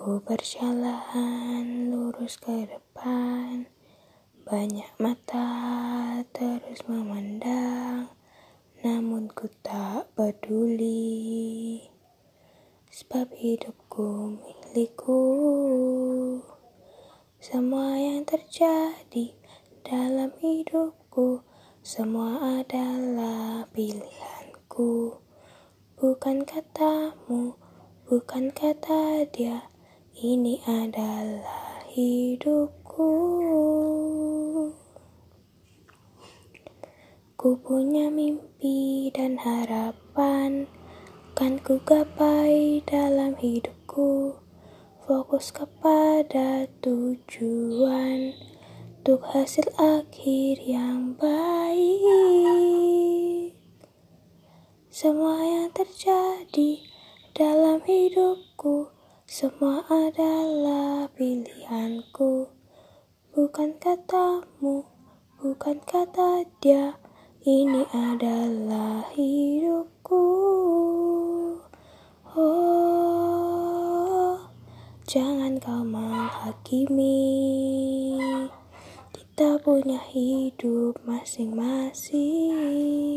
Ku berjalan lurus ke depan, banyak mata terus memandang, namun ku tak peduli. Sebab hidupku milikku, semua yang terjadi dalam hidupku, semua adalah pilihanku. Bukan katamu, bukan kata dia ini adalah hidupku. Ku punya mimpi dan harapan, kan ku gapai dalam hidupku. Fokus kepada tujuan, untuk hasil akhir yang baik. Semua yang terjadi dalam hidupku semua adalah pilihanku, bukan katamu, bukan kata dia. Ini adalah hidupku. Oh, jangan kau menghakimi. Kita punya hidup masing-masing.